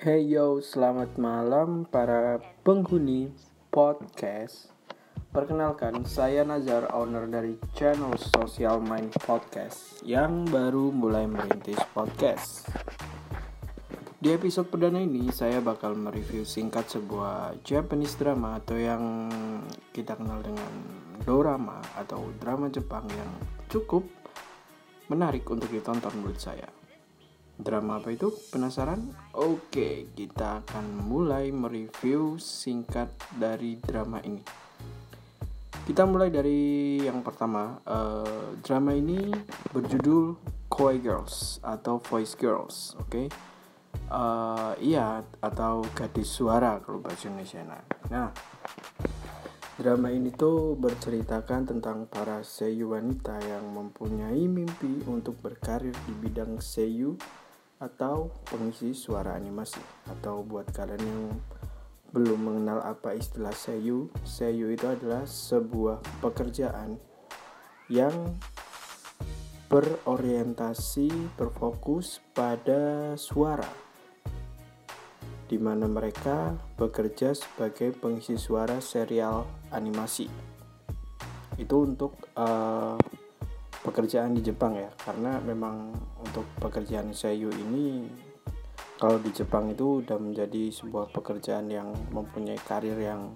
Hey yo, selamat malam para penghuni podcast. Perkenalkan, saya Nazar, owner dari channel Social Mind Podcast yang baru mulai merintis podcast. Di episode perdana ini, saya bakal mereview singkat sebuah Japanese drama atau yang kita kenal dengan dorama atau drama Jepang yang cukup menarik untuk ditonton menurut saya. Drama apa itu? Penasaran? Oke, kita akan mulai mereview singkat dari drama ini. Kita mulai dari yang pertama. Uh, drama ini berjudul Koi Girls atau Voice Girls, oke? Okay? Uh, eh, iya, atau gadis suara kalau bahasa Indonesia. Nah, drama ini tuh berceritakan tentang para seiyu wanita yang mempunyai mimpi untuk berkarir di bidang seiyu atau pengisi suara animasi. Atau buat kalian yang belum mengenal apa istilah seiyu seiyu itu adalah sebuah pekerjaan yang berorientasi berfokus pada suara. Di mana mereka bekerja sebagai pengisi suara serial animasi. Itu untuk uh, pekerjaan di Jepang ya. Karena memang untuk pekerjaan seiyu ini kalau di Jepang itu udah menjadi sebuah pekerjaan yang mempunyai karir yang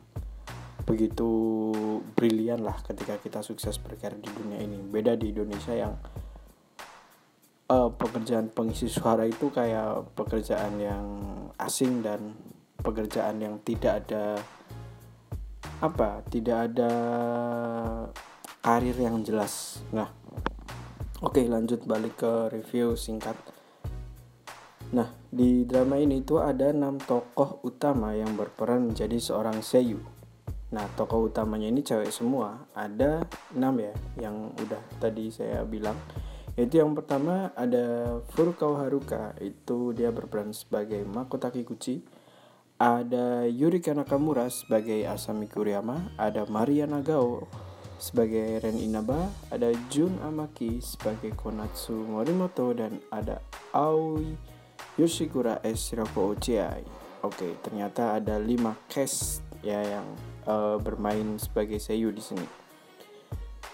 begitu brilian lah ketika kita sukses berkarir di dunia ini. Beda di Indonesia yang uh, pekerjaan pengisi suara itu kayak pekerjaan yang asing dan pekerjaan yang tidak ada apa tidak ada karir yang jelas. Nah Oke lanjut balik ke review singkat. Nah di drama ini tuh ada 6 tokoh utama yang berperan menjadi seorang seiyu. Nah tokoh utamanya ini cewek semua. Ada 6 ya yang udah tadi saya bilang. Yaitu yang pertama ada Furukawa Haruka. Itu dia berperan sebagai Makoto Kikuchi. Ada Yurika Nakamura sebagai Asami Kuriyama. Ada Maria Nagao sebagai Ren Inaba, ada Jun Amaki sebagai Konatsu Morimoto dan ada Aoi Yoshikura S Shiroko Ochiai. Oke, ternyata ada 5 cast ya yang uh, bermain sebagai seiyu di sini.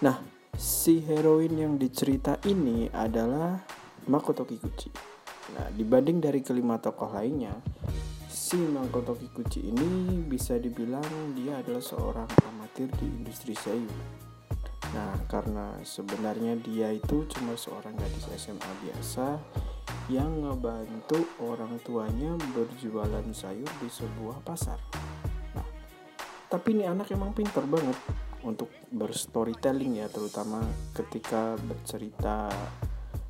Nah, si heroin yang dicerita ini adalah Makoto Kikuchi. Nah, dibanding dari kelima tokoh lainnya, si Makoto Kikuchi ini bisa dibilang dia adalah seorang amatir di industri seiyu. Nah, karena sebenarnya dia itu cuma seorang gadis SMA biasa yang ngebantu orang tuanya berjualan sayur di sebuah pasar. Nah, tapi ini anak emang pinter banget untuk berstorytelling ya, terutama ketika bercerita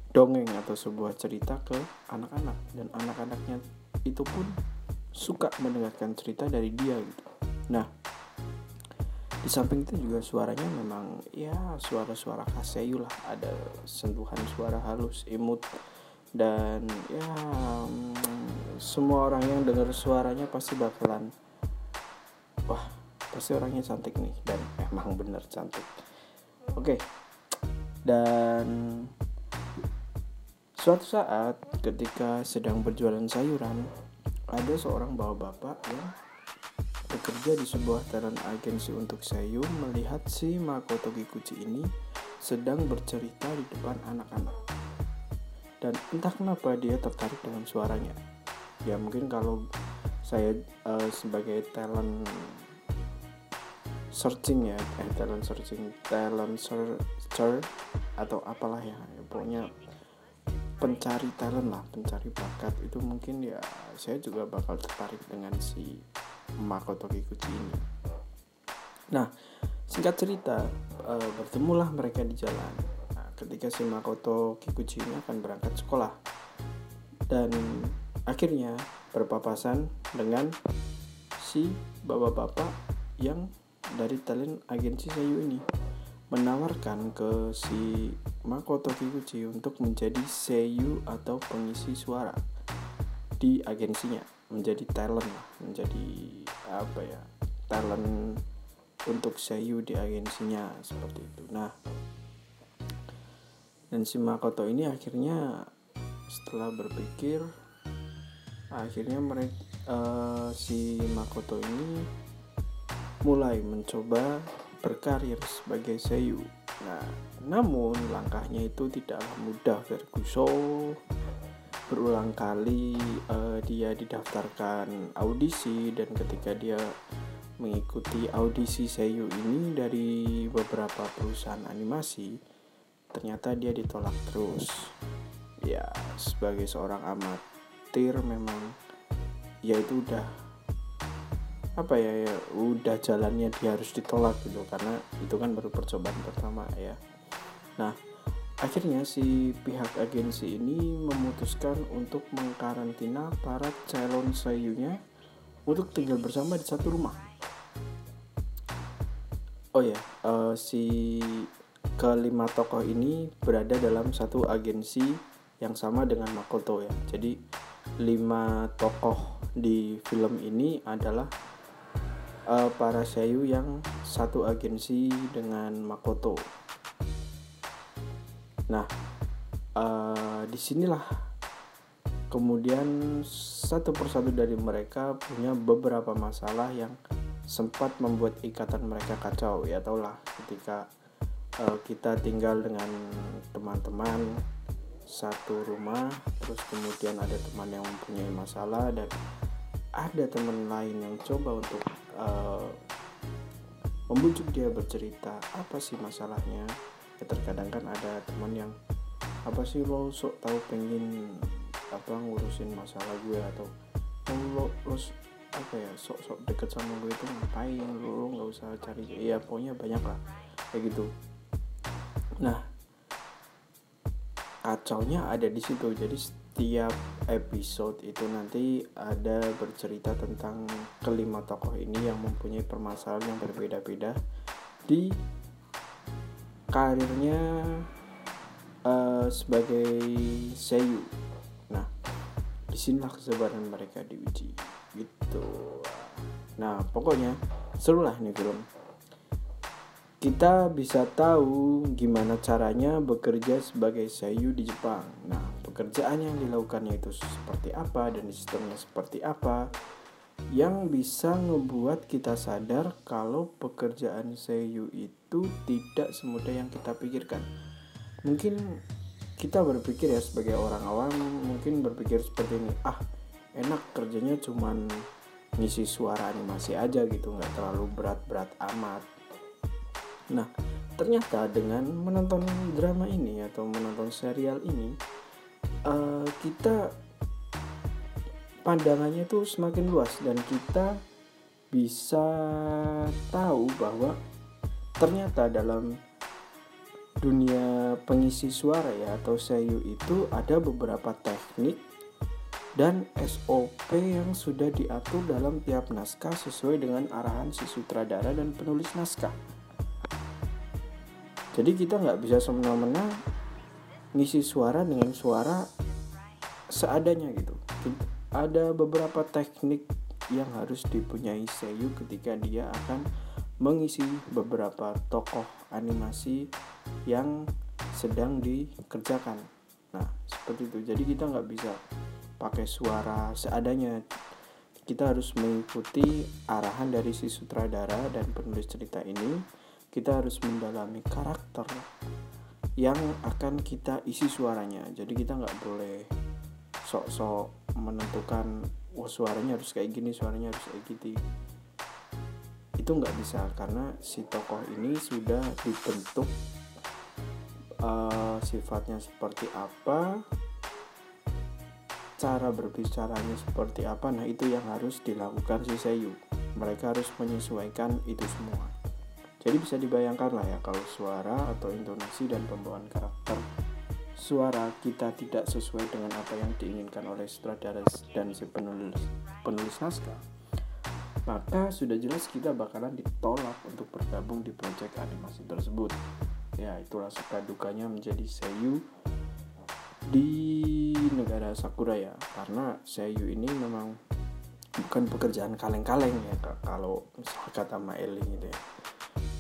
dongeng atau sebuah cerita ke anak-anak dan anak-anaknya itu pun suka mendengarkan cerita dari dia gitu. Nah, di samping itu juga suaranya memang ya suara-suara kaseyu lah, ada sentuhan suara halus, imut dan ya mm, semua orang yang dengar suaranya pasti bakalan wah pasti orangnya cantik nih dan emang bener cantik. Oke. Dan suatu saat ketika sedang berjualan sayuran ada seorang bapak-bapak yang bekerja di sebuah talent agensi untuk Seiyu melihat si Makoto Kikuchi ini sedang bercerita di depan anak-anak. Dan entah kenapa dia tertarik dengan suaranya. Ya mungkin kalau saya uh, sebagai talent searching ya, eh talent searching, talent searcher atau apalah ya, pokoknya pencari talent lah pencari bakat. Itu mungkin ya saya juga bakal tertarik dengan si Makoto Kikuchi ini. Nah singkat cerita e, bertemulah mereka di jalan. Nah, ketika si Makoto Kikuchi ini akan berangkat sekolah. Dan akhirnya berpapasan dengan si bapak-bapak yang dari talent agensi Sayu ini menawarkan ke si Makoto Kikuchi untuk menjadi seiyu atau pengisi suara di agensinya. Menjadi talent menjadi apa ya talent untuk seiyu di agensinya seperti itu. Nah dan si Makoto ini akhirnya setelah berpikir akhirnya mereka uh, si Makoto ini mulai mencoba berkarir sebagai seiyu. Nah namun langkahnya itu tidaklah mudah Ferguso berulang kali uh, dia didaftarkan audisi dan ketika dia mengikuti audisi seiyu ini dari beberapa perusahaan animasi ternyata dia ditolak terus. Ya sebagai seorang amatir memang ya itu udah apa ya, ya udah jalannya dia harus ditolak gitu. Karena itu kan baru percobaan pertama ya nah akhirnya si pihak agensi ini memutuskan untuk mengkarantina para calon sayunya untuk tinggal bersama di satu rumah oh ya uh, si kelima tokoh ini berada dalam satu agensi yang sama dengan Makoto ya. Jadi lima tokoh di film ini adalah uh, para seiyu yang satu agensi dengan Makoto. Nah, uh, di sinilah kemudian satu persatu dari mereka punya beberapa masalah yang sempat membuat ikatan mereka kacau. Ya taulah ketika uh, kita tinggal dengan teman-teman satu rumah terus kemudian ada teman yang mempunyai masalah dan ada teman lain yang coba untuk uh, membujuk dia bercerita apa sih masalahnya ya terkadang kan ada teman yang apa sih lo sok tahu pengen apa ngurusin masalah gue? Atau lo lo apa ya sok-sok deket sama gue itu ngapain? Lo, lo nggak usah cari ya pokoknya banyak lah kayak gitu. Nah, kacaunya ada di situ. Jadi setiap episode itu nanti ada bercerita tentang kelima tokoh ini yang mempunyai permasalahan yang berbeda-beda di karirnya uh, sebagai seiyu. Nah, di sinilah kesabaran mereka diuji gitu. Nah, pokoknya seru lah nih film kita bisa tahu gimana caranya bekerja sebagai seiyu di Jepang. Nah, pekerjaan yang dilakukannya itu seperti apa dan sistemnya seperti apa yang bisa ngebuat kita sadar kalau pekerjaan seiyu itu tidak semudah yang kita pikirkan. Mungkin kita berpikir ya sebagai orang awam mungkin berpikir seperti ini, ah enak kerjanya cuman ngisi suara animasi aja gitu, nggak terlalu berat-berat amat Nah, ternyata dengan menonton drama ini atau menonton serial ini, uh, kita pandangannya tuh semakin luas dan kita bisa tahu bahwa ternyata dalam dunia pengisi suara ya atau seiyu itu ada beberapa teknik dan SOP yang sudah diatur dalam tiap naskah sesuai dengan arahan si sutradara dan penulis naskah. Jadi kita nggak bisa semena-mena ngisi suara dengan suara seadanya gitu ada beberapa teknik yang harus dipunyai Seiyu ketika dia akan mengisi beberapa tokoh animasi yang sedang dikerjakan. Nah seperti itu. Jadi kita nggak bisa pakai suara seadanya. Kita harus mengikuti arahan dari si sutradara dan penulis cerita ini. Kita harus mendalami karakter yang akan kita isi suaranya. Jadi kita nggak boleh sok-sok menentukan wah suaranya harus kayak gini suaranya harus kayak gitu. Itu nggak bisa karena si tokoh ini sudah dibentuk uh, sifatnya seperti apa cara berbicaranya seperti apa. Nah itu yang harus dilakukan si Seiyu. Mereka harus menyesuaikan itu semua. Jadi bisa dibayangkan lah ya kalau suara atau intonasi dan pembawaan karakter suara kita tidak sesuai dengan apa yang diinginkan oleh sutradara dan si penulis penulis naskah. Maka sudah jelas kita bakalan ditolak untuk bergabung di proyek animasi tersebut. Ya itulah suka dukanya menjadi seiyu di negara Sakura ya karena seiyu ini memang bukan pekerjaan kaleng-kaleng ya kalau misalnya kata Maeli gitu ya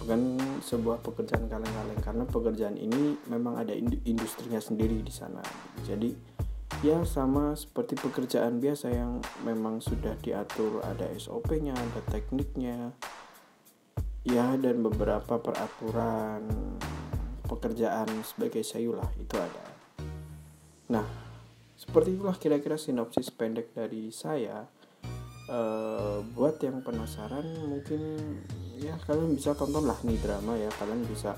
bukan sebuah pekerjaan kaleng-kaleng karena pekerjaan ini memang ada industrinya sendiri di sana jadi ya sama seperti pekerjaan biasa yang memang sudah diatur ada SOP-nya, ada tekniknya, ya dan beberapa peraturan pekerjaan sebagai sayulah itu ada. Nah, seperti itulah kira-kira sinopsis pendek dari saya. Uh, buat yang penasaran mungkin ya kalian bisa tonton lah nih drama ya kalian bisa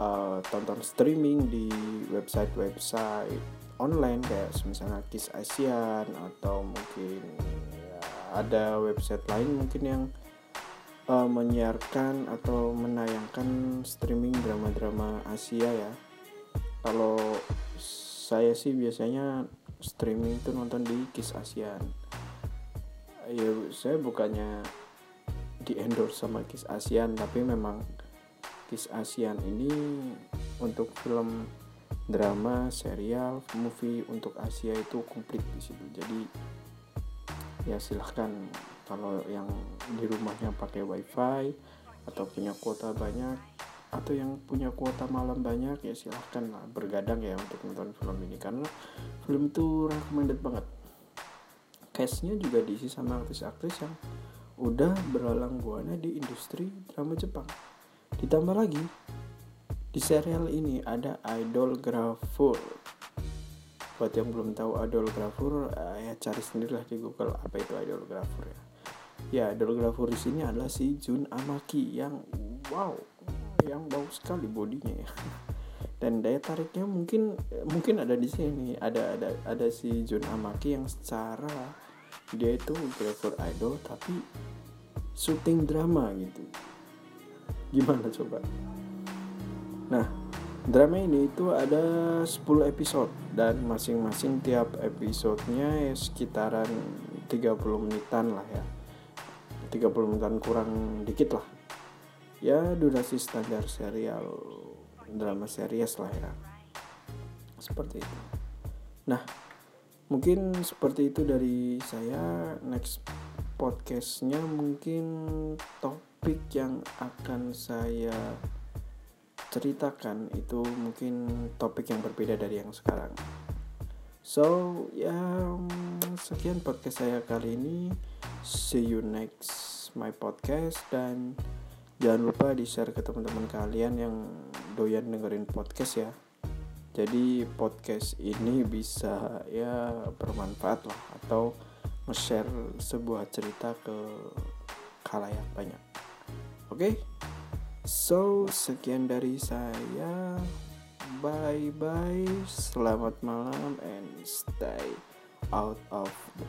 uh, tonton streaming di website-website online kayak misalnya Kiss Asian atau mungkin ya, ada website lain mungkin yang uh, menyiarkan atau menayangkan streaming drama-drama Asia ya. Kalau saya sih biasanya streaming itu nonton di Kiss Asian. Ya saya bukannya di endorse sama Kiss Asian tapi memang Kiss Asian ini untuk film drama, serial, movie untuk Asia itu komplit di situ. Jadi ya silahkan kalau yang di rumahnya pakai wifi atau punya kuota banyak atau yang punya kuota malam banyak ya silahkan lah bergadang ya untuk nonton film ini karena film itu recommended banget castnya juga diisi sama artis-artis yang udah berlalang buana di industri drama Jepang ditambah lagi di serial ini ada idol grafur. Buat yang belum tahu idol grafur, uh, ya cari sendirilah di Google apa itu idol grafur ya. Ya, idol grafur di sini adalah si Jun Amaki yang wow, yang bau sekali bodinya ya. Dan daya tariknya mungkin mungkin ada di sini. Ada ada ada si Jun Amaki yang secara dia itu grafur idol tapi syuting drama gitu. Gimana coba? Nah, drama ini itu ada 10 episode dan masing-masing tiap episodenya ya sekitaran 30 menitan lah ya. 30 menitan kurang dikit lah. Ya durasi standar serial drama series lah ya. Seperti itu. Nah, mungkin seperti itu dari saya next podcastnya mungkin topik yang akan saya ceritakan itu mungkin topik yang berbeda dari yang sekarang. So, ya sekian podcast saya kali ini. See you next my podcast dan jangan lupa di-share ke teman-teman kalian yang doyan dengerin podcast ya. Jadi podcast ini bisa ya bermanfaat lah atau nge-share sebuah cerita ke kalayak banyak. Oke? Okay? So, sekian dari saya. Bye bye. Selamat malam and stay out of the